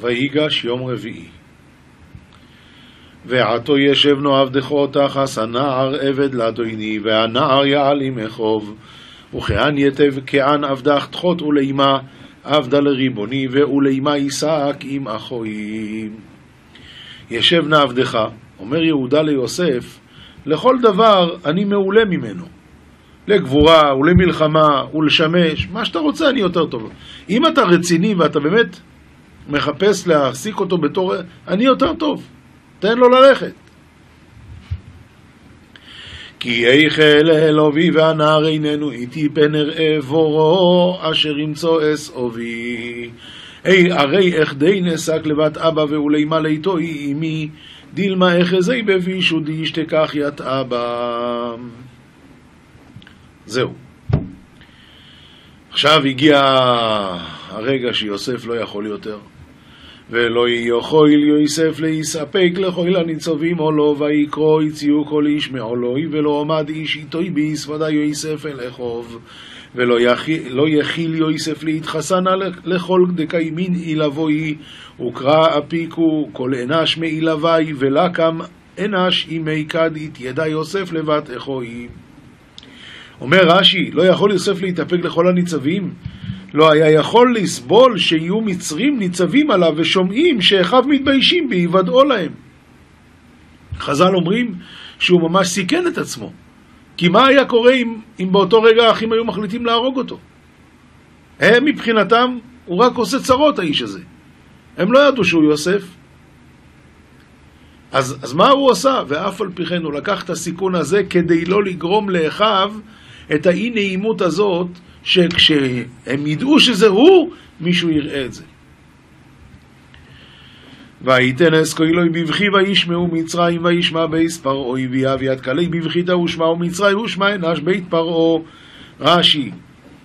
ויגש יום רביעי. ועתו ישב עבדכו תחס הנער עבד לאדוני, והנער יעלים מחוב. וכאן יתב כאן עבדך תחות ולימה עבדה לריבוני, ולאמה ישק עם אחואים. ישב נא עבדך, אומר יהודה ליוסף, לכל דבר אני מעולה ממנו. לגבורה ולמלחמה ולשמש, מה שאתה רוצה אני יותר טוב. אם אתה רציני ואתה באמת מחפש להעסיק אותו בתור... אני יותר טוב, תן לו ללכת. כי איכל אלובי והנער איננו איתי פן אראה בורו אשר ימצוא אסעובי. אי הרי אחדי נסק לבת אבא ולמה ליתו היא אמי דילמה אחזי בבישו דישתכח ית אבא. זהו. עכשיו הגיע הרגע שיוסף לא יכול יותר. ולא יכול יוסף להיספק לכל הניצבים עולו, ויקרוא הציעו כל איש מעולוי, ולא עמד איש איתוי ביס ודאי יוסף אל אחוב. ולא לא יכיל יוסף להתחסנה לכל דקיימין אילבוי, וקרא אפיקו כל אנש מאילבי, ולקם אנש אימי כדית ידע יוסף לבת אחוי. אומר רש"י, לא יכול יוסף להתאפק לכל הניצבים? לא היה יכול לסבול שיהיו מצרים ניצבים עליו ושומעים שאחיו מתביישים בהיוודעו להם. חז"ל אומרים שהוא ממש סיכן את עצמו. כי מה היה קורה אם, אם באותו רגע האחים היו מחליטים להרוג אותו? הם מבחינתם, הוא רק עושה צרות האיש הזה. הם לא ידעו שהוא יוסף. אז, אז מה הוא עשה? ואף על פי כן הוא לקח את הסיכון הזה כדי לא לגרום לאחיו את האי נעימות הזאת שכשהם ידעו שזה הוא, מישהו יראה את זה. ויתן אסקו אלוהי בבכי וישמעו מצרים וישמע בייס פרעוי ויד כלי בבכיתא ושמעו מצרים ושמע אנש בית פרעה רש"י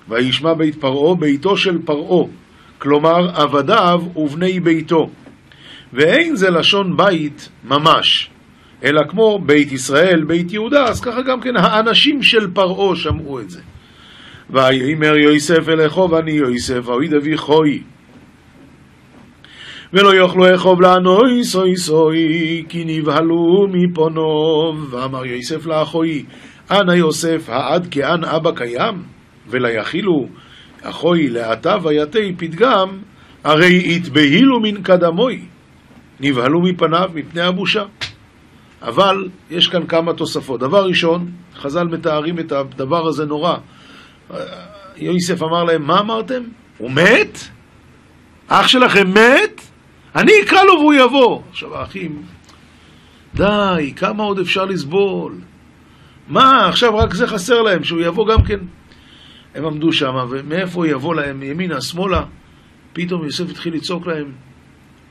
וישמע בית פרעה ביתו של פרעה כלומר עבדיו ובני ביתו ואין זה לשון בית ממש אלא כמו בית ישראל, בית יהודה, אז ככה גם כן האנשים של פרעה שמעו את זה. ויאמר יוסף אל אחיו אני יוסף אוי דבי חוי. ולא יאכלו אחיו לענוי סוי סוי כי נבהלו מפונו ואמר יוסף לאחוי אנא יוסף העד כאן אבא קיים וליחילו אחוי לעתה ויתי פתגם הרי התבהילו מן קדמוי. נבהלו מפניו מפני הבושה. אבל יש כאן כמה תוספות. דבר ראשון, חז"ל מתארים את הדבר הזה נורא. יוסף אמר להם, מה אמרתם? הוא מת? אח שלכם מת? אני אקרא לו והוא יבוא. עכשיו האחים, די, כמה עוד אפשר לסבול? מה, עכשיו רק זה חסר להם, שהוא יבוא גם כן. הם עמדו שם, ומאיפה יבוא להם, ימינה, שמאלה? פתאום יוסף התחיל לצעוק להם,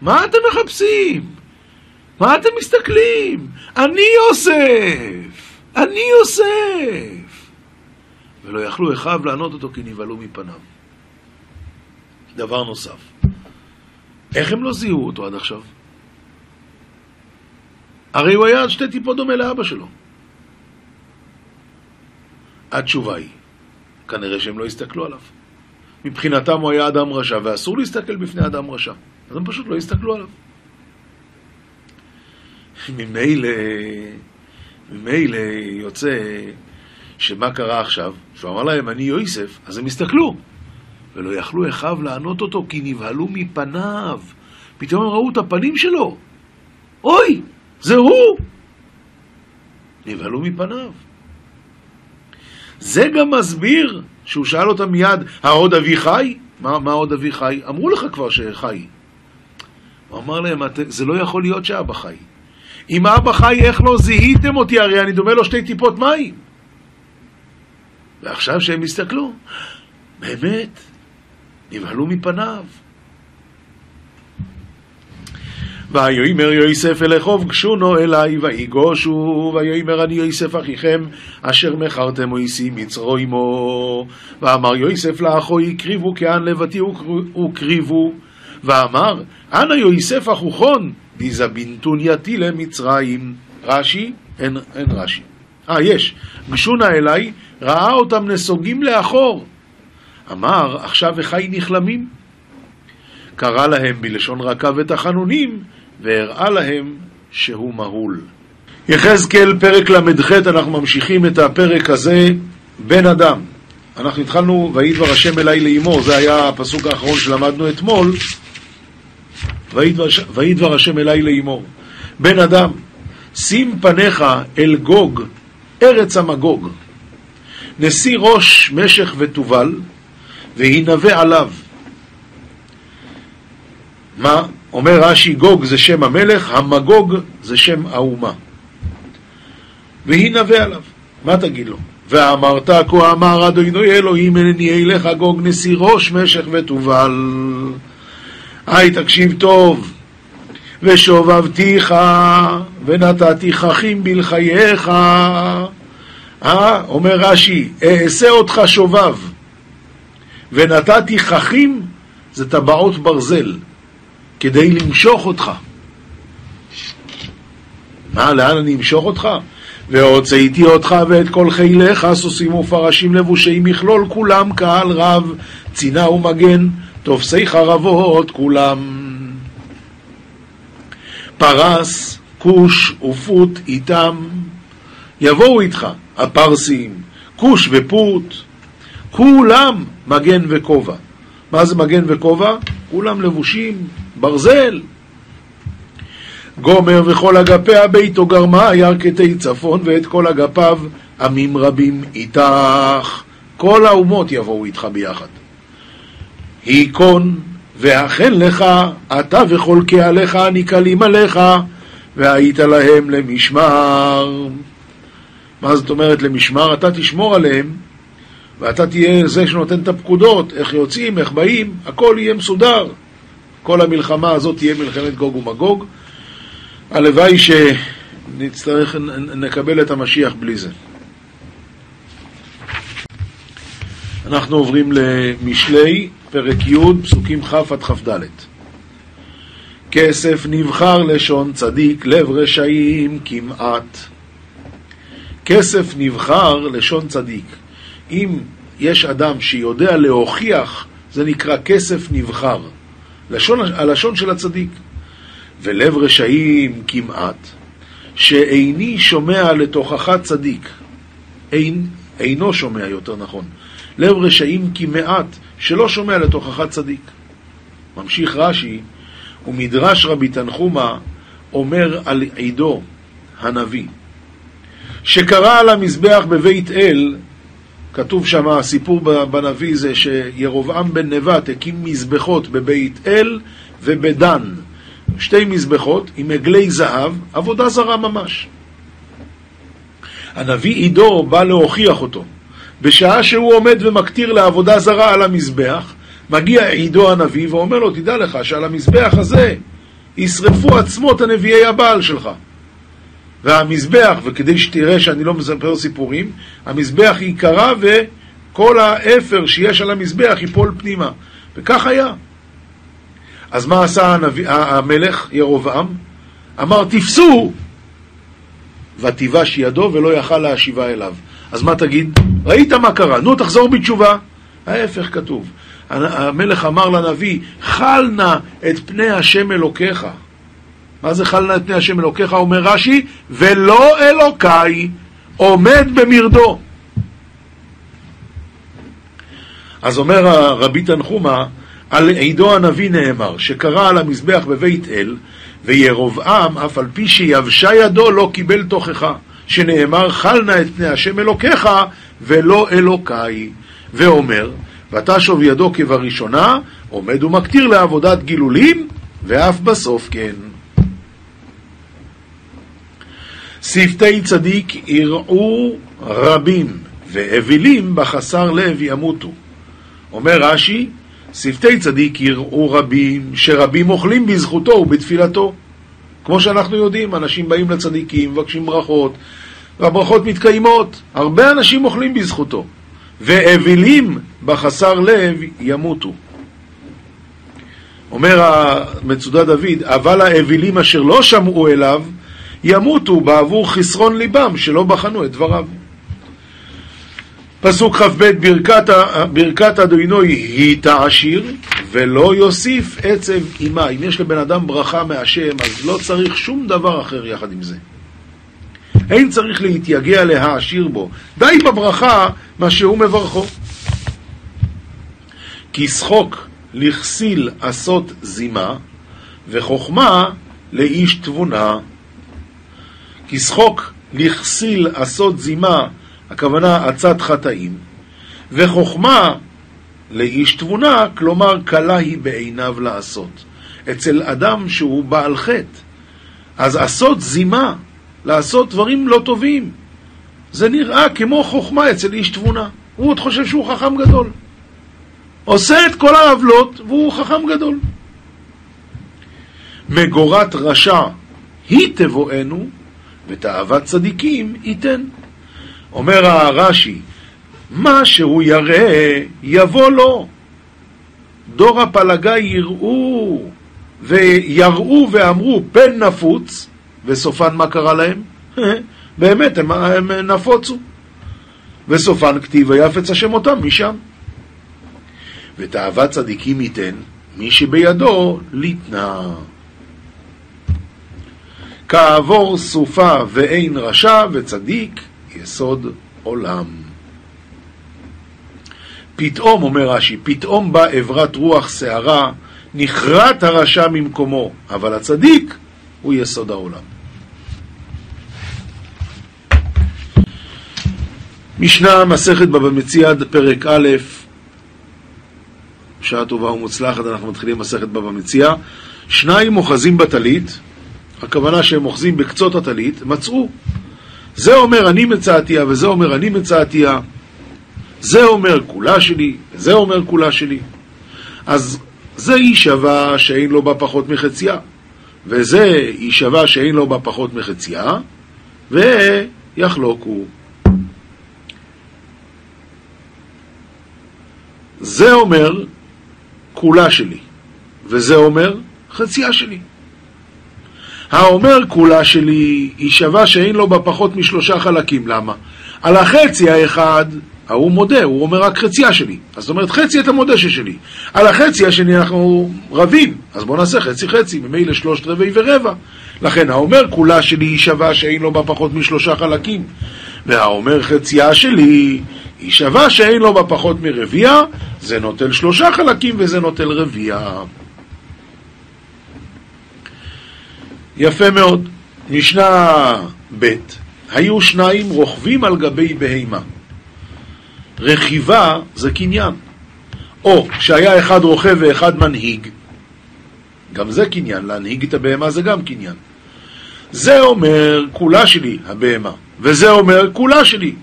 מה אתם מחפשים? מה אתם מסתכלים? אני יוסף! אני יוסף! ולא יכלו אחיו לענות אותו כי נבהלו מפניו. דבר נוסף, איך הם לא זיהו אותו עד עכשיו? הרי הוא היה שתי טיפות דומה לאבא שלו. התשובה היא, כנראה שהם לא הסתכלו עליו. מבחינתם הוא היה אדם רשע, ואסור להסתכל בפני אדם רשע. אז הם פשוט לא הסתכלו עליו. ממילא, ממילא יוצא שמה קרה עכשיו? שהוא אמר להם, אני יוסף, אז הם הסתכלו. ולא יכלו אחיו לענות אותו, כי נבהלו מפניו. פתאום הם ראו את הפנים שלו. אוי, זה הוא! נבהלו מפניו. זה גם מסביר שהוא שאל אותם מיד, העוד אבי חי? מה, מה עוד אבי חי? אמרו לך כבר שחי. הוא אמר להם, זה לא יכול להיות שאבא חי. אם אבא חי, איך לא זיהיתם אותי? הרי אני דומה לו שתי טיפות מים. ועכשיו שהם הסתכלו, באמת, נבהלו מפניו. ויאמר יוסף אל אחיו גשונו אלי ויגושו ויאמר אני יוסף אחיכם אשר מכרתם אויסי מצרו עמו ואמר יוסף לאחו הקריבו כען לבתי וקריבו ואמר אנא יוסף אחוכון דיזבינתון יתי למצרים. רש"י? אין, אין רש"י. אה, יש. גשונה אליי, ראה אותם נסוגים לאחור. אמר, עכשיו אחי נכלמים. קרא להם בלשון רכה ותחנונים, והראה להם שהוא מהול. יחזקאל, פרק ל"ח, אנחנו ממשיכים את הפרק הזה, בן אדם. אנחנו התחלנו, ויהי דבר השם אליי לאמור, זה היה הפסוק האחרון שלמדנו אתמול, ויהי דבר השם אליי לאמור. בן אדם, שים פניך אל גוג, ארץ המגוג. נשיא ראש משך ותובל, והנבא עליו. מה? אומר רש"י, גוג זה שם המלך, המגוג זה שם האומה. והנבא עליו. מה תגיד לו? ואמרת כה אמר אדוני אלוהים הנני אליך גוג נשיא ראש משך ותובל. היי תקשיב טוב ושובבתיך ונתתי חכים בלחייך אה? אומר רש"י, אעשה אותך שובב ונתתי חכים זה טבעות ברזל כדי למשוך אותך מה, לאן אני אמשוך אותך? והוצאתי אותך ואת כל חיליך, סוסים ופרשים לבושי מכלול, כולם קהל רב, צינה ומגן, תופסי חרבות כולם. פרס, כוש ופוט איתם, יבואו איתך הפרסים, כוש ופוט, כולם מגן וכובע. מה זה מגן וכובע? כולם לבושים ברזל, גומר וכל אגפיה ביתו גרמה ירכתי צפון ואת כל אגפיו עמים רבים איתך. כל האומות יבואו איתך ביחד. היכון והחן לך, אתה וכל קהליך הנקלים עליך, והיית להם למשמר. מה זאת אומרת למשמר? אתה תשמור עליהם, ואתה תהיה זה שנותן את הפקודות, איך יוצאים, איך באים, הכל יהיה מסודר. כל המלחמה הזאת תהיה מלחמת גוג ומגוג. הלוואי שנצטרך, נקבל את המשיח בלי זה. אנחנו עוברים למשלי, פרק י', פסוקים כ' עד כ"ד. כסף נבחר לשון צדיק, לב רשעים כמעט. כסף נבחר לשון צדיק. אם יש אדם שיודע להוכיח, זה נקרא כסף נבחר. לשון, הלשון של הצדיק. ולב רשעים כמעט, שאיני שומע לתוכחה צדיק, אין, אינו שומע יותר נכון, לב רשעים כמעט, שלא שומע לתוכחה צדיק. ממשיך רש"י, ומדרש רבי תנחומה אומר על עידו הנביא, שקרא על המזבח בבית אל, כתוב שם, הסיפור בנביא זה שירובעם בן נבט הקים מזבחות בבית אל ובדן. שתי מזבחות עם עגלי זהב, עבודה זרה ממש. הנביא עידו בא להוכיח אותו. בשעה שהוא עומד ומקטיר לעבודה זרה על המזבח, מגיע עידו הנביא ואומר לו, תדע לך שעל המזבח הזה ישרפו עצמות הנביאי הבעל שלך. והמזבח, וכדי שתראה שאני לא מספר סיפורים, המזבח ייקרע וכל האפר שיש על המזבח ייפול פנימה. וכך היה. אז מה עשה הנביא, המלך ירובעם? אמר תפסו ותיבש ידו ולא יכל להשיבה אליו. אז מה תגיד? ראית מה קרה, נו תחזור בתשובה. ההפך כתוב. המלך אמר לנביא, חל נא את פני השם אלוקיך. מה זה נא את פני השם אלוקיך? אומר רש"י, ולא אלוקיי עומד במרדו. אז אומר רבי תנחומה, על עידו הנביא נאמר, שקרא על המזבח בבית אל, וירובעם, אף על פי שיבשה ידו, לא קיבל תוכחה, שנאמר, חל נא את פני השם אלוקיך, ולא אלוקיי. ואומר, ותשוב ידו כבראשונה, עומד ומקטיר לעבודת גילולים, ואף בסוף כן. שפתי צדיק יראו רבים, ואווילים בחסר לב ימותו. אומר רש"י, שפתי צדיק יראו רבים, שרבים אוכלים בזכותו ובתפילתו. כמו שאנחנו יודעים, אנשים באים לצדיקים, מבקשים ברכות, והברכות מתקיימות. הרבה אנשים אוכלים בזכותו. ואווילים בחסר לב ימותו. אומר המצודה דוד, אבל האווילים אשר לא שמעו אליו, ימותו בעבור חסרון ליבם שלא בחנו את דבריו. פסוק כ"ב, ברכת, ברכת אדוני היא תעשיר ולא יוסיף עצב עמה. אם יש לבן אדם ברכה מהשם, אז לא צריך שום דבר אחר יחד עם זה. אין צריך להתייגע להעשיר בו. די בברכה מה שהוא מברכו. כי שחוק לכסיל עשות זימה, וחוכמה לאיש תבונה. כי שחוק לכסיל עשות זימה, הכוונה עצת חטאים, וחוכמה לאיש תבונה, כלומר קלה היא בעיניו לעשות. אצל אדם שהוא בעל חטא, אז עשות זימה, לעשות דברים לא טובים, זה נראה כמו חוכמה אצל איש תבונה. הוא עוד חושב שהוא חכם גדול. עושה את כל העוולות והוא חכם גדול. מגורת רשע היא תבואנו, ותאוות צדיקים ייתן. אומר הרש"י, מה שהוא יראה, יבוא לו. דור הפלגה יראו, ויראו ואמרו, פן נפוץ, וסופן מה קרה להם? באמת, הם, הם נפוצו. וסופן כתיב ויפץ השם אותם משם. ותאוות צדיקים ייתן מי שבידו ליתנה. כעבור סופה ואין רשע וצדיק יסוד עולם. פתאום, אומר רש"י, פתאום בא אברת רוח שערה, נכרת הרשע ממקומו, אבל הצדיק הוא יסוד העולם. משנה, מסכת בבא מציע, פרק א', שעה טובה ומוצלחת, אנחנו מתחילים מסכת בבא מציע. שניים אוחזים בטלית, הכוונה שהם אוחזים בקצות הטלית, מצאו. זה אומר אני מצאתיה וזה אומר אני מצאתיה. זה אומר כולה שלי, וזה אומר כולה שלי. אז זה יישבע שאין לו בה פחות מחציה, וזה יישבע שאין לו בה פחות מחציה, ויחלוקו. זה אומר כולה שלי, וזה אומר חצייה שלי. האומר כולה שלי היא שווה שאין לו בה פחות משלושה חלקים, למה? על החצי האחד, ההוא מודה, הוא אומר רק חצייה שלי. אז זאת אומרת, חצי את המודה ששלי. על החצי השני אנחנו רבים, אז בואו נעשה חצי חצי, ממילא שלושת רבעי ורבע. לכן האומר כולה שלי היא שווה שאין לו בה פחות משלושה חלקים. והאומר חצייה שלי היא שווה שאין לו בה פחות מרביע, זה נוטל שלושה חלקים וזה נוטל רביע. יפה מאוד. משנה ב' היו שניים רוכבים על גבי בהימה. רכיבה זה קניין. או שהיה אחד רוכב ואחד מנהיג, גם זה קניין, להנהיג את הבהמה זה גם קניין. זה אומר כולה שלי, הבהמה, וזה אומר כולה שלי.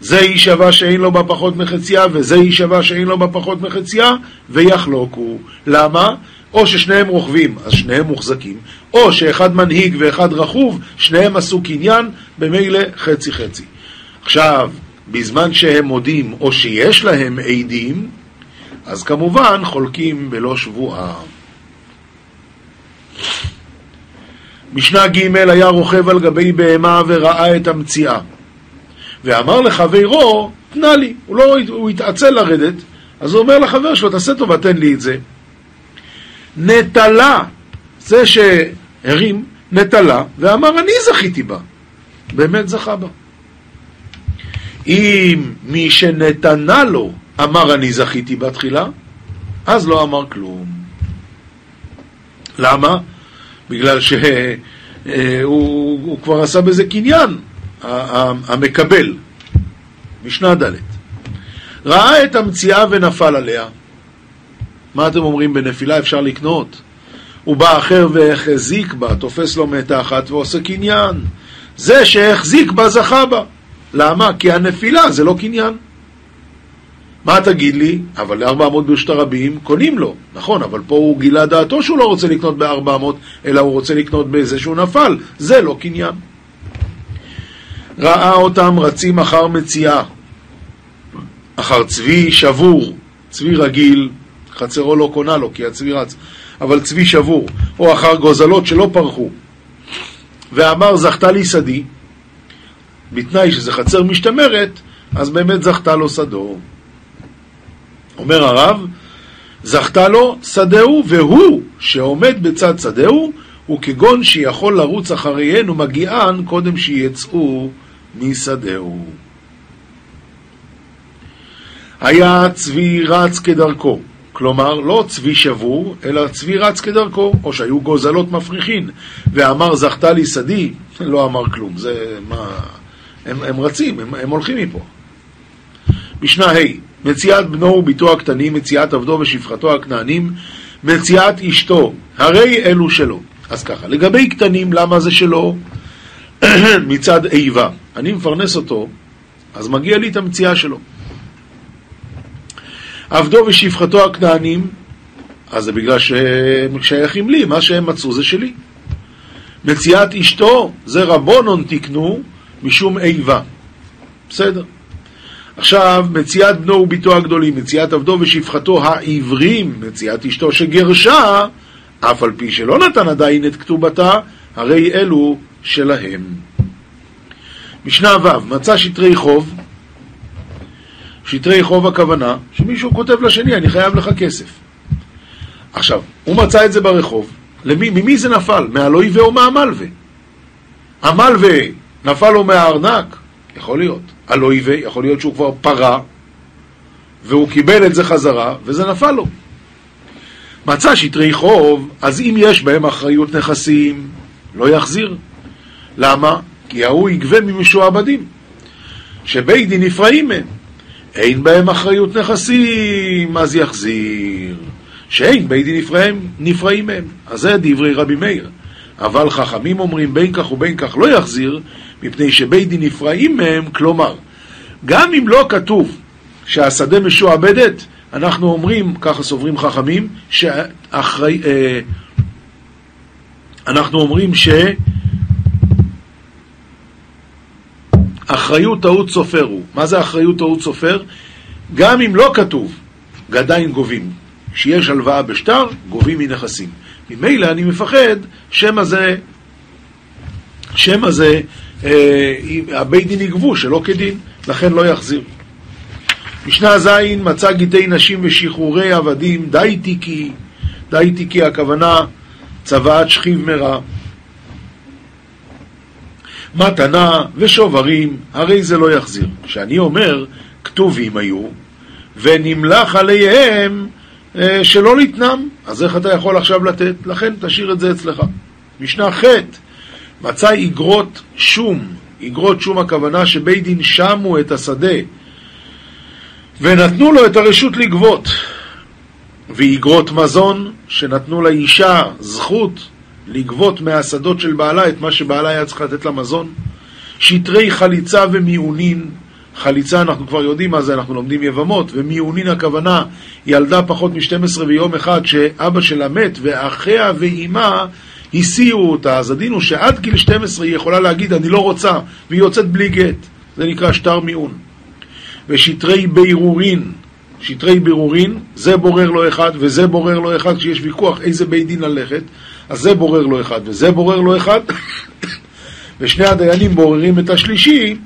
זה יישבע שאין לו בה פחות מחציה, וזה יישבע שאין לו בה פחות מחציה, ויחלוקו. למה? או ששניהם רוכבים, אז שניהם מוחזקים, או שאחד מנהיג ואחד רכוב, שניהם עשו קניין, במילא חצי חצי. עכשיו, בזמן שהם מודים או שיש להם עדים, אז כמובן חולקים בלא שבועה. משנה ג' היה רוכב על גבי בהמה וראה את המציאה. ואמר לחברו, תנה לי. הוא, לא, הוא התעצל לרדת, אז הוא אומר לחבר שלו, תעשה טובה, תן לי את זה. נטלה, זה שהרים, נטלה, ואמר, אני זכיתי בה. באמת זכה בה. אם מי שנתנה לו אמר אני זכיתי בתחילה, אז לא אמר כלום. למה? בגלל שהוא אה, הוא כבר עשה בזה קניין, המקבל. משנה ד' ראה את המציאה ונפל עליה. מה אתם אומרים בנפילה אפשר לקנות? הוא בא אחר והחזיק בה, תופס לו מתה אחת ועושה קניין. זה שהחזיק בה זכה בה. למה? כי הנפילה זה לא קניין. מה תגיד לי? אבל ל-400 ברשות הרבים קונים לו. נכון, אבל פה הוא גילה דעתו שהוא לא רוצה לקנות ב-400, אלא הוא רוצה לקנות בזה שהוא נפל. זה לא קניין. ראה אותם רצים אחר מציאה, אחר צבי שבור, צבי רגיל, חצרו לא קונה לו כי הצבי רץ, אבל צבי שבור, או אחר גוזלות שלא פרחו. ואמר זכתה לי שדי, בתנאי שזה חצר משתמרת, אז באמת זכתה לו שדו. אומר הרב, זכתה לו שדהו, והוא שעומד בצד שדהו, הוא כגון שיכול לרוץ אחריהן ומגיען קודם שיצאו משדהו. היה צבי רץ כדרכו, כלומר לא צבי שבור, אלא צבי רץ כדרכו, או שהיו גוזלות מפריחין, ואמר זכתה לי שדי, לא אמר כלום, זה מה... הם, הם רצים, הם, הם הולכים מפה. משנה ה' מציאת בנו וביתו הקטנים, מציאת עבדו ושפחתו הכנענים, מציאת אשתו, הרי אלו שלו. אז ככה, לגבי קטנים, למה זה שלו? מצד איבה. אני מפרנס אותו, אז מגיע לי את המציאה שלו. עבדו ושפחתו הכנענים, אז זה בגלל שהם שייכים לי, מה שהם מצאו זה שלי. מציאת אשתו, זה רבונון תקנו משום איבה. בסדר. עכשיו, מציאת בנו וביתו הגדולים, מציאת עבדו ושפחתו העברים, מציאת אשתו שגרשה, אף על פי שלא נתן עדיין את כתובתה, הרי אלו שלהם. משנה ו' מצא שטרי חוב, שטרי חוב הכוונה שמישהו כותב לשני, אני חייב לך כסף. עכשיו, הוא מצא את זה ברחוב, למי, ממי זה נפל? מהלויבה או מהמלווה? המלווה נפל לו מהארנק? יכול להיות. הלויבה, יכול להיות שהוא כבר פרה, והוא קיבל את זה חזרה, וזה נפל לו. מצא שטרי חוב, אז אם יש בהם אחריות נכסים, לא יחזיר. למה? כי ההוא יגבה ממשועבדים, שבית דין נפרעים מהם. אין בהם אחריות נכסים, אז יחזיר. שאין בית דין נפרעים, נפרעים מהם. אז זה דברי רבי מאיר. אבל חכמים אומרים בין כך ובין כך לא יחזיר, מפני שבית דין נפרעים מהם, כלומר, גם אם לא כתוב שהשדה משועבדת, אנחנו אומרים, ככה סוברים חכמים, שאחרי... אה, אנחנו אומרים ש... אחריות טעות סופר הוא. מה זה אחריות טעות סופר? גם אם לא כתוב, עדיין גובים. כשיש הלוואה בשטר, גובים מנכסים. ממילא אני מפחד שמא זה, שמא זה, אה, הבית דין יגבו שלא כדין, לכן לא יחזיר. משנה ז' מצא גיטי נשים ושחרורי עבדים, די תיקי, די תיקי הכוונה צוואת שכיב מרע. מתנה ושוברים, הרי זה לא יחזיר. כשאני אומר, כתובים היו, ונמלח עליהם אה, שלא לתנם, אז איך אתה יכול עכשיו לתת? לכן תשאיר את זה אצלך. משנה ח' מצא איגרות שום, איגרות שום הכוונה שבית דין שמו את השדה ונתנו לו את הרשות לגבות. ואיגרות מזון שנתנו לאישה זכות לגבות מהשדות של בעלה את מה שבעלה היה צריך לתת למזון. שטרי חליצה ומיעונין, חליצה אנחנו כבר יודעים מה זה, אנחנו לומדים יבמות, ומיעונין הכוונה ילדה פחות מ-12 ויום אחד שאבא שלה מת ואחיה ואימה הסיעו אותה, אז הדין הוא שעד גיל 12 היא יכולה להגיד אני לא רוצה, והיא יוצאת בלי גט, זה נקרא שטר מיעון. ושטרי בירורין, שטרי בירורין, זה בורר לו אחד וזה בורר לו אחד, כשיש ויכוח איזה בית דין ללכת, אז זה בורר לו אחד וזה בורר לו אחד, ושני הדיינים בוררים את השלישי,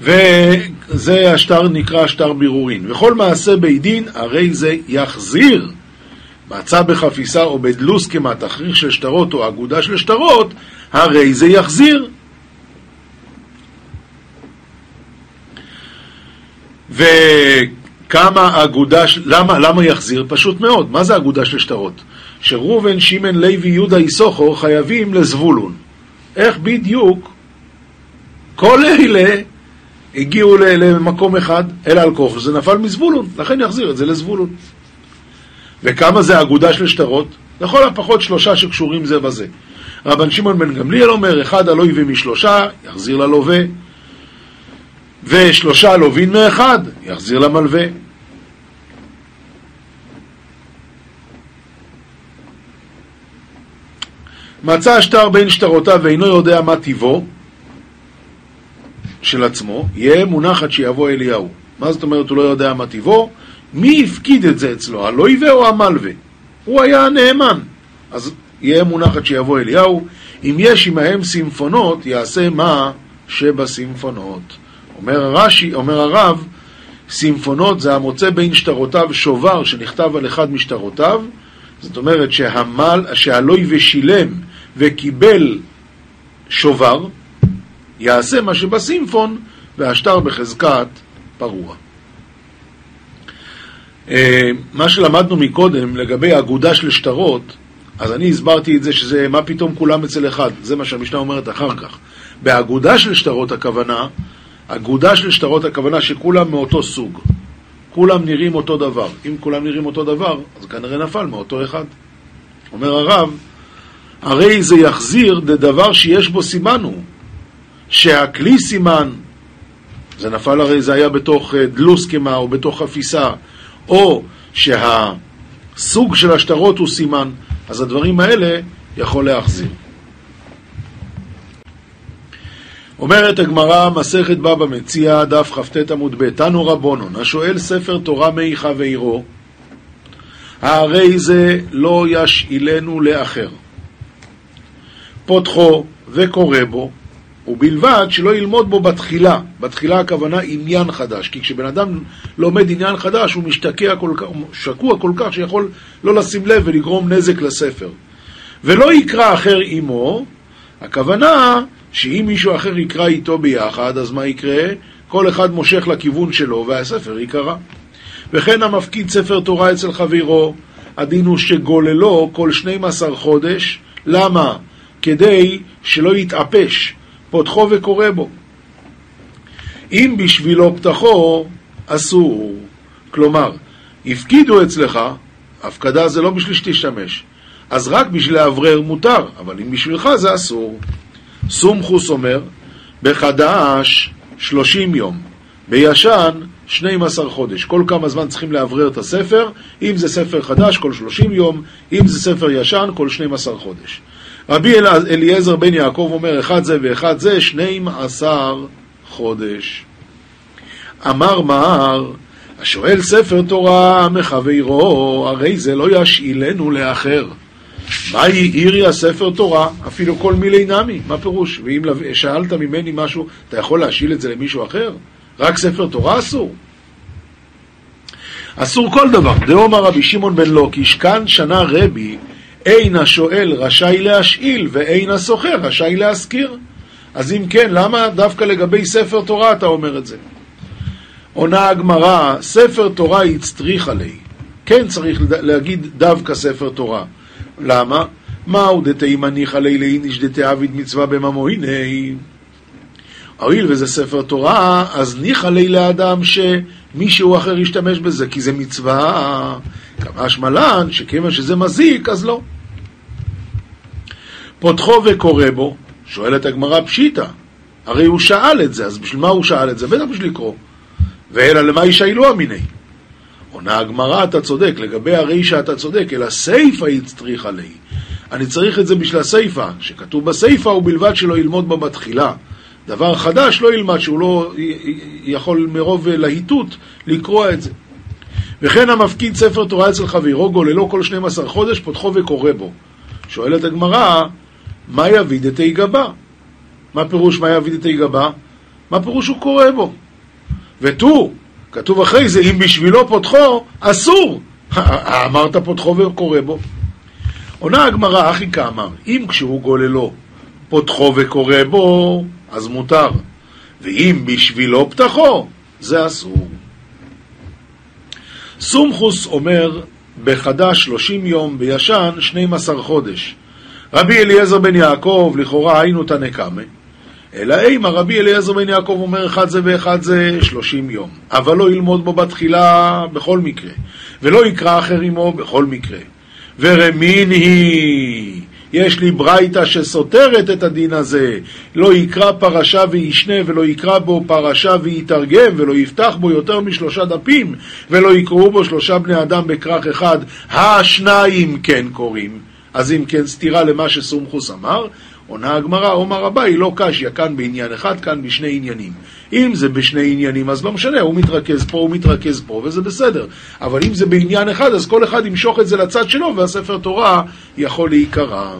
וזה השטר נקרא שטר בירורין. וכל מעשה בית דין, הרי זה יחזיר. מצא בחפיסה או בדלוס כמתכריך של שטרות או אגודה של שטרות, הרי זה יחזיר. וכמה אגודה, למה, למה יחזיר? פשוט מאוד. מה זה אגודה של שטרות? שראובן, שמן, לוי, יהודה, איסוכו חייבים לזבולון. איך בדיוק כל אלה הגיעו למקום אחד, אלא על כוח, וזה נפל מזבולון, לכן יחזיר את זה לזבולון. וכמה זה אגודה של שטרות? לכל הפחות שלושה שקשורים זה בזה. רבן שמעון בן גמליאל אומר, אחד הלוי ומשלושה, יחזיר ללווה, ושלושה לווין מאחד, יחזיר למלווה. מצא השטר בין שטרותיו ואינו יודע מה טיבו של עצמו, יהיה מונח עד שיבוא אליהו. מה זאת אומרת הוא לא יודע מה טיבו? מי הפקיד את זה אצלו, הלויבה או המלווה? הוא היה הנאמן. אז יהיה מונח עד שיבוא אליהו. אם יש עמהם סימפונות, יעשה מה שבסימפונות. אומר הרש"י, אומר הרב, סימפונות זה המוצא בין שטרותיו שובר שנכתב על אחד משטרותיו, זאת אומרת שהמל, שהלוי ושילם וקיבל שובר, יעשה מה שבסימפון והשטר בחזקת פרוע. אה, מה שלמדנו מקודם לגבי אגודה של שטרות, אז אני הסברתי את זה שזה מה פתאום כולם אצל אחד, זה מה שהמשנה אומרת אחר כך. באגודה של שטרות הכוונה, אגודה של שטרות הכוונה שכולם מאותו סוג. כולם נראים אותו דבר. אם כולם נראים אותו דבר, אז כנראה נפל מאותו אחד. אומר הרב, הרי זה יחזיר לדבר שיש בו סימן הוא, שהכלי סימן, זה נפל הרי זה היה בתוך אה, דלוסקמה או בתוך חפיסה, או שהסוג של השטרות הוא סימן, אז הדברים האלה יכול להחזיר. אומרת הגמרא, מסכת בבא מציע, דף כ"ט עמוד ב', תנו רבונון, השואל ספר תורה מי חברירו, הרי זה לא ישאילנו לאחר. פותחו וקורא בו, ובלבד שלא ילמוד בו בתחילה. בתחילה הכוונה עניין חדש, כי כשבן אדם לומד עניין חדש הוא משתקע כל כך, שקוע כל כך שיכול לא לשים לב ולגרום נזק לספר. ולא יקרא אחר עמו, הכוונה שאם מישהו אחר יקרא איתו ביחד, אז מה יקרה? כל אחד מושך לכיוון שלו והספר ייקרא. וכן המפקיד ספר תורה אצל חברו, הדין הוא שגוללו כל 12 חודש. למה? כדי שלא יתאפש, פותחו וקורא בו. אם בשבילו פתחו, אסור. כלומר, הפקידו אצלך, הפקדה זה לא בשביל שתשתמש, אז רק בשביל לאוורר מותר, אבל אם בשבילך זה אסור. סומכוס אומר, בחדש 30 יום, בישן 12 חודש. כל כמה זמן צריכים לאוורר את הספר, אם זה ספר חדש כל 30 יום, אם זה ספר ישן כל 12 חודש. רבי אליעזר בן יעקב אומר, אחד זה ואחד זה, 12 חודש. אמר מר, השואל ספר תורה מחברו, הרי זה לא ישאילנו לאחר. מהי עיריה ספר תורה? אפילו כל מילי נמי, מה פירוש? ואם שאלת ממני משהו, אתה יכול להשאיל את זה למישהו אחר? רק ספר תורה אסור? אסור כל דבר. דאמר רבי שמעון בן לוקיש, כאן שנה רבי, אין השואל רשאי להשאיל ואין הסוחר רשאי להשכיר. אז אם כן, למה דווקא לגבי ספר תורה אתה אומר את זה? עונה הגמרא, ספר תורה הצטריך עלי. כן צריך להגיד דווקא ספר תורה. למה? מהו דתימניחא לילי איניש דתעביד מצווה בממוהיני? הואיל וזה ספר תורה, אז ניחא לי לאדם שמישהו אחר ישתמש בזה, כי זה מצווה. כמה שמלן, שכיוון שזה מזיק, אז לא. פותחו וקורא בו, שואלת הגמרא פשיטא, הרי הוא שאל את זה, אז בשביל מה הוא שאל את זה? בטח בשביל לקרוא. ואלא למה ישאלו אמיני? עונה הגמרא, אתה צודק, לגבי הרישא אתה צודק, אלא סיפא יצטריך עלי. אני צריך את זה בשביל הסיפא, שכתוב בסיפא ובלבד שלא ילמוד בה בתחילה. דבר חדש לא ילמד, שהוא לא יכול מרוב להיטות לקרוא את זה. וכן המפקיד ספר תורה אצל חברו גוללו כל 12 חודש, פותחו וקורא בו. שואלת הגמרא, מה יביד את היגבה? מה פירוש מה יביד את היגבה? מה פירוש הוא קורא בו? ותו, כתוב אחרי זה, אם בשבילו פותחו, אסור. אמרת פותחו וקורא בו. עונה הגמרא, אחי כאמר, אם כשהוא גוללו פותחו וקורא בו, אז מותר. ואם בשבילו פתחו, זה אסור. סומכוס אומר, בחדש 30 יום, בישן 12 חודש. רבי אליעזר בן יעקב, לכאורה היינו תנקמה. אלא אימה רבי אליעזר בן יעקב אומר אחד זה ואחד זה שלושים יום, אבל לא ילמוד בו בתחילה בכל מקרה, ולא יקרא אחר עמו בכל מקרה. ורמין היא, יש לי ברייתא שסותרת את הדין הזה, לא יקרא פרשה וישנה ולא יקרא בו פרשה ויתרגם ולא יפתח בו יותר משלושה דפים ולא יקראו בו שלושה בני אדם בכרך אחד, השניים כן קוראים. אז אם כן סתירה למה שסומכוס אמר, עונה הגמרא, עומר אביי, לא קשיא, כאן בעניין אחד, כאן בשני עניינים. אם זה בשני עניינים, אז לא משנה, הוא מתרכז פה, הוא מתרכז פה, וזה בסדר. אבל אם זה בעניין אחד, אז כל אחד ימשוך את זה לצד שלו, והספר תורה יכול להיקרא.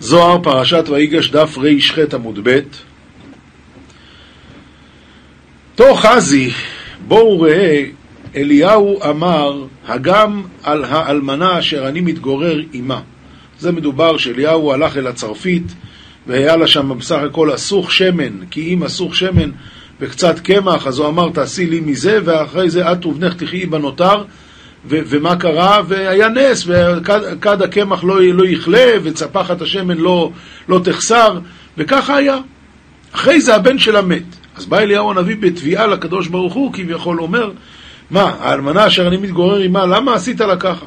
זוהר, פרשת ויגש, דף ר"ח עמוד ב', תוך חזי, בואו ראה, אליהו אמר, הגם על האלמנה אשר אני מתגורר עמה. זה מדובר שאליהו הלך אל הצרפית, והיה לה שם בסך הכל אסוך שמן, כי אם אסוך שמן וקצת קמח, אז הוא אמר, תעשי לי מזה, ואחרי זה את ובנך תחיי בנותר. ו- ומה קרה? והיה נס, וכד הקמח לא, לא יכלה, וצפחת השמן לא, לא תחסר, וככה היה. אחרי זה הבן שלה מת. אז בא אליהו הנביא בתביעה לקדוש ברוך הוא, כביכול אומר, מה, האלמנה אשר אני מתגורר עמה, למה עשית לה ככה?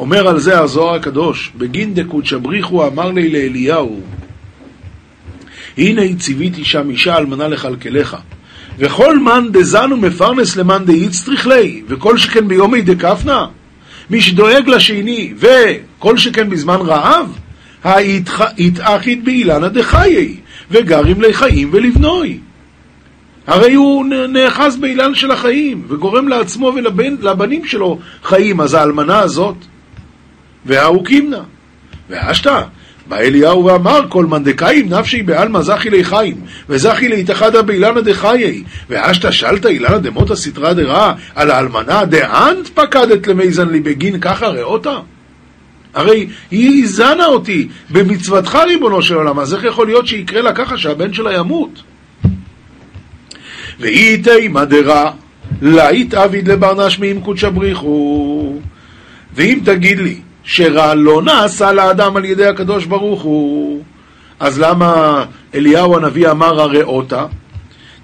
אומר על זה הזוהר הקדוש, בגין דקודשא בריחו אמר לי לאליהו, הנה ציוויתי שם אישה אלמנה לכלכלך, וכל מאן דזן ומפרנס למאן דאיצטריך ליה, וכל שכן ביומי דקפנה, מי שדואג לשני, וכל שכן בזמן רעב, האיתאחית באילנא דחיי, וגרים לחיים ולבנוי. הרי הוא נאחז באילן של החיים, וגורם לעצמו ולבנים שלו חיים, אז האלמנה הזאת, וההוא קימנה. ואשתא, בא אליהו ואמר, כל מאן דקאים נפשי בעלמא זכי לי חיים, וזכי להתאחדה באילנא דחיי, ואשתא שלתא אילנא דמותא סתרא דרע, על האלמנה דאנט פקדת למיזן לי בגין ככה ראותה? הרי היא זנה אותי במצוותך ריבונו של עולם, אז איך יכול להיות שיקרה לה ככה שהבן שלה ימות? ואיתי מדרה, להיט עביד לברנש מאם קודשא בריחו. ואם תגיד לי שרע לא נעשה לאדם על ידי הקדוש ברוך הוא, אז למה אליהו הנביא אמר הרעותה?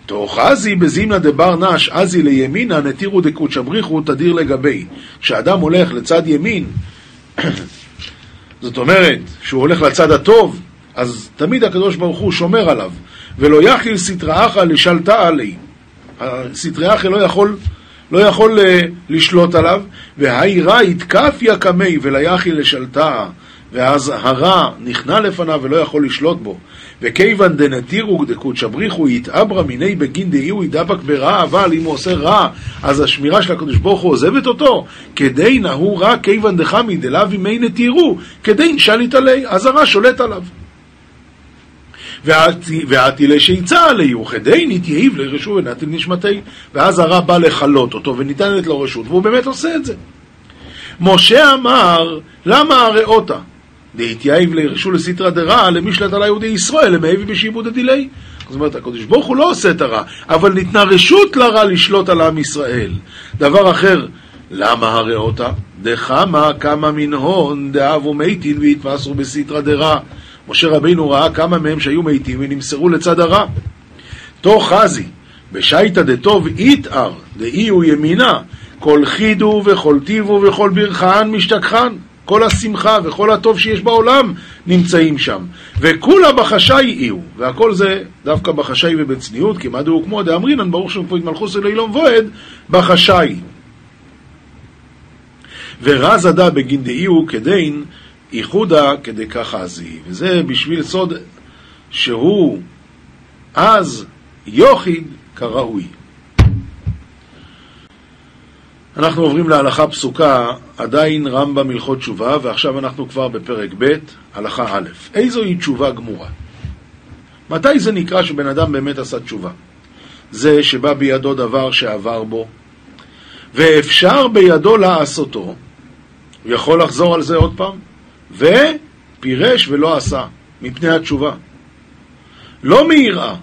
תוך עזי בזימנה דבר נש, עזי לימינה, נתירו דקודשא בריחו תדיר לגבי. כשאדם הולך לצד ימין, זאת אומרת, שהוא הולך לצד הטוב, אז תמיד הקדוש ברוך הוא שומר עליו. ולא יכיל סטראחה לשלטה עלי. סטראחה לא יכול, לא יכול uh, לשלוט עליו, והאי רע יתקפיה קמי וליכיל לשלטה. ואז הרע נכנע לפניו ולא יכול לשלוט בו. וכיוון דנתירו דקודשא בריחו יתעברה מיני בגין דאיהו ידבק ברע, אבל אם הוא עושה רע, אז השמירה של הקדוש ברוך הוא עוזבת אותו. כדי נהו רע כיוון דחמי דלאו ימי נתירו, כדי נשליט עלי, אז הרע שולט עליו. ועתי לשיצא עלי, וכדי נתייעיב לרשו ונתן נשמתי. ואז הרע בא לכלות אותו וניתנת לו רשות, והוא באמת עושה את זה. משה אמר, למה הראותה? דהתייעב לרשו לסטרא דרע למשלט על היהודי ישראל, למהבי בשיבוד הדילי. זאת אומרת, הקדוש ברוך הוא לא עושה את הרע, אבל ניתנה רשות לרע לשלוט על עם ישראל. דבר אחר, למה הראותה? דחמה כמה מן הון דאבו מתין והתמסרו בסטרא דרע. משה רבינו ראה כמה מהם שהיו מתים ונמסרו לצד הרע. תוך חזי, בשייטא דטוב איתאר, דאי הוא ימינה, כל חידו וכל טיבו וכל ברכן משתכחן. כל השמחה וכל הטוב שיש בעולם נמצאים שם. וכולה בחשאי יהיו, והכל זה דווקא בחשאי ובצניעות, כי מה דהו כמו דאמרינן, ברוך שם פה התמלכוס אלוהילום וועד, בחשאי. ורז עדה בגין דאיהו כדין איחודה כדי ככה עזי. וזה בשביל סוד שהוא אז יוחיד כראוי. אנחנו עוברים להלכה פסוקה, עדיין רמב"ם הלכות תשובה, ועכשיו אנחנו כבר בפרק ב', הלכה א'. איזוהי תשובה גמורה? מתי זה נקרא שבן אדם באמת עשה תשובה? זה שבא בידו דבר שעבר בו, ואפשר בידו לעשותו, הוא יכול לחזור על זה עוד פעם, ופירש ולא עשה, מפני התשובה. לא מיראה,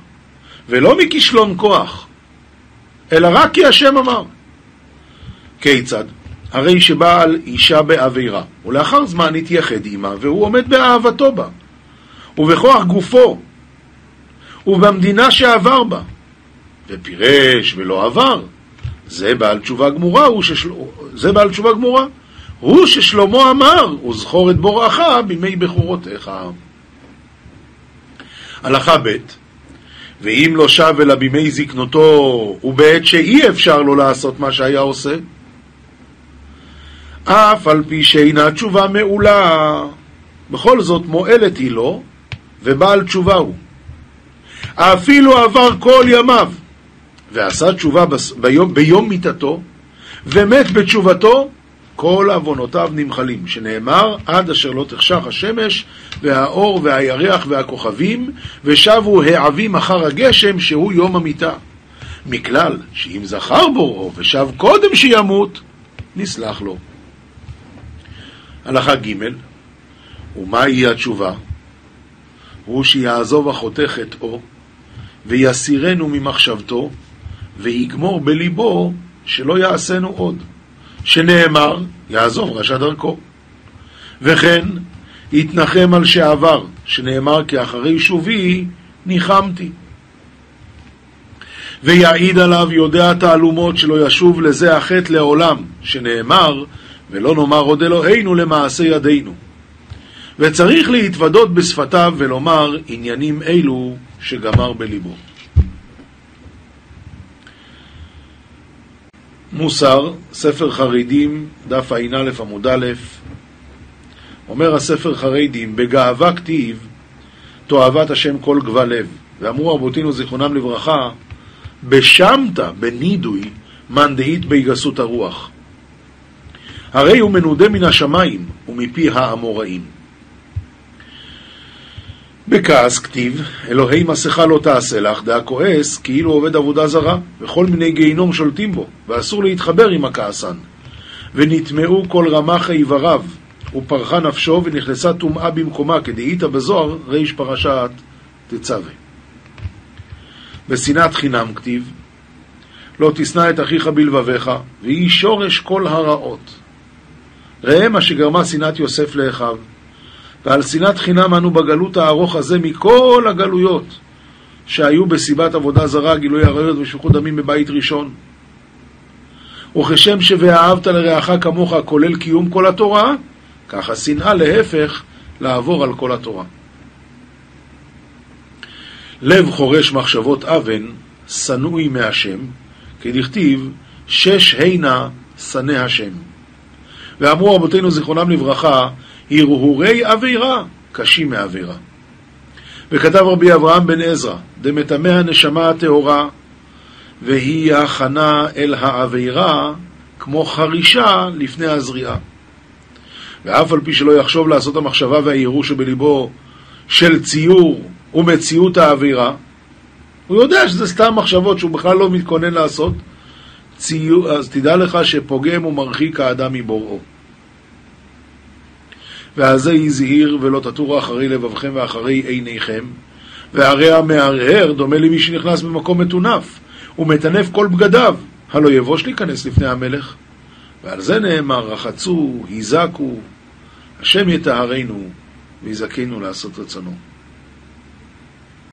ולא מכישלון כוח, אלא רק כי השם אמר. כיצד? הרי שבעל אישה בעבירה, ולאחר זמן התייחד עמה, והוא עומד באהבתו בה, ובכוח גופו, ובמדינה שעבר בה, ופירש ולא עבר. זה בעל תשובה גמורה, הוא ששל... זה בעל תשובה גמורה. הוא ששלמה אמר, וזכור את בוראך בימי בכורותיך. הלכה ב' ואם לא שב אלא בימי זקנותו, ובעת שאי אפשר לו לעשות מה שהיה עושה, אף על פי שאינה תשובה מעולה, בכל זאת מועלת היא לו, ובעל תשובה הוא. אפילו עבר כל ימיו, ועשה תשובה ביום, ביום מיתתו, ומת בתשובתו, כל עוונותיו נמחלים, שנאמר עד אשר לא תחשך השמש והאור והירח והכוכבים ושבו העבים אחר הגשם שהוא יום המיתה מכלל שאם זכר בוראו ושב קודם שימות, נסלח לו. הלכה ג' ומהי התשובה? הוא שיעזוב החוטא חטאו ויסירנו ממחשבתו ויגמור בליבו שלא יעשינו עוד, שנאמר יעזוב רשע דרכו. וכן יתנחם על שעבר, שנאמר כי אחרי שובי ניחמתי. ויעיד עליו יודע תעלומות שלא ישוב לזה החטא לעולם, שנאמר ולא נאמר עוד אלוהינו למעשה ידינו. וצריך להתוודות בשפתיו ולומר עניינים אלו שגמר בליבו. מוסר, ספר חרדים, דף ע"א עמוד א', אומר הספר חרדים, בגאווה כתיב, תועבת השם כל גבל לב. ואמרו רבותינו זיכרונם לברכה, בשמתא, בנידוי, מאן דהית בהגסות הרוח. הרי הוא מנודה מן השמיים ומפי האמוראים. בכעס כתיב, אלוהי מסכה לא תעשה לך, דעה כועס, כאילו עובד עבודה זרה, וכל מיני גיהינום שולטים בו, ואסור להתחבר עם הכעסן. ונטמעו כל רמח איבריו, ופרחה נפשו, ונכנסה טומאה במקומה, כדאית בזוהר, ריש פרשת תצווה. בשנאת חינם כתיב, לא תשנא את אחיך בלבביך, והיא שורש כל הרעות. ראה מה שגרמה שנאת יוסף לאחיו, ועל שנאת חינם אנו בגלות הארוך הזה מכל הגלויות שהיו בסיבת עבודה זרה, גילוי עריות ושפיכות דמים בבית ראשון. וכשם ש"ואהבת לרעך כמוך" כולל קיום כל התורה, ככה שנאה להפך לעבור על כל התורה. לב חורש מחשבות אבן, שנואי מהשם, כדכתיב שש הנה שנא השם. ואמרו רבותינו זיכרונם לברכה, הרהורי עבירה קשים מעבירה. וכתב רבי אברהם בן עזרא, דמטמא הנשמה הטהורה, והיא הכנה אל העבירה כמו חרישה לפני הזריעה. ואף על פי שלא יחשוב לעשות המחשבה והייאוש שבליבו של ציור ומציאות העבירה, הוא יודע שזה סתם מחשבות שהוא בכלל לא מתכונן לעשות, ציור, אז תדע לך שפוגם ומרחיק האדם מבוראו. ועל זה יהי זהיר ולא תטורו אחרי לבבכם ואחרי עיניכם, והרי המהרהר דומה למי שנכנס במקום מטונף, ומטנף כל בגדיו, הלא יבוש להיכנס לפני המלך. ועל זה נאמר, רחצו, היזקו, השם יטהרנו ויזכנו לעשות רצונו.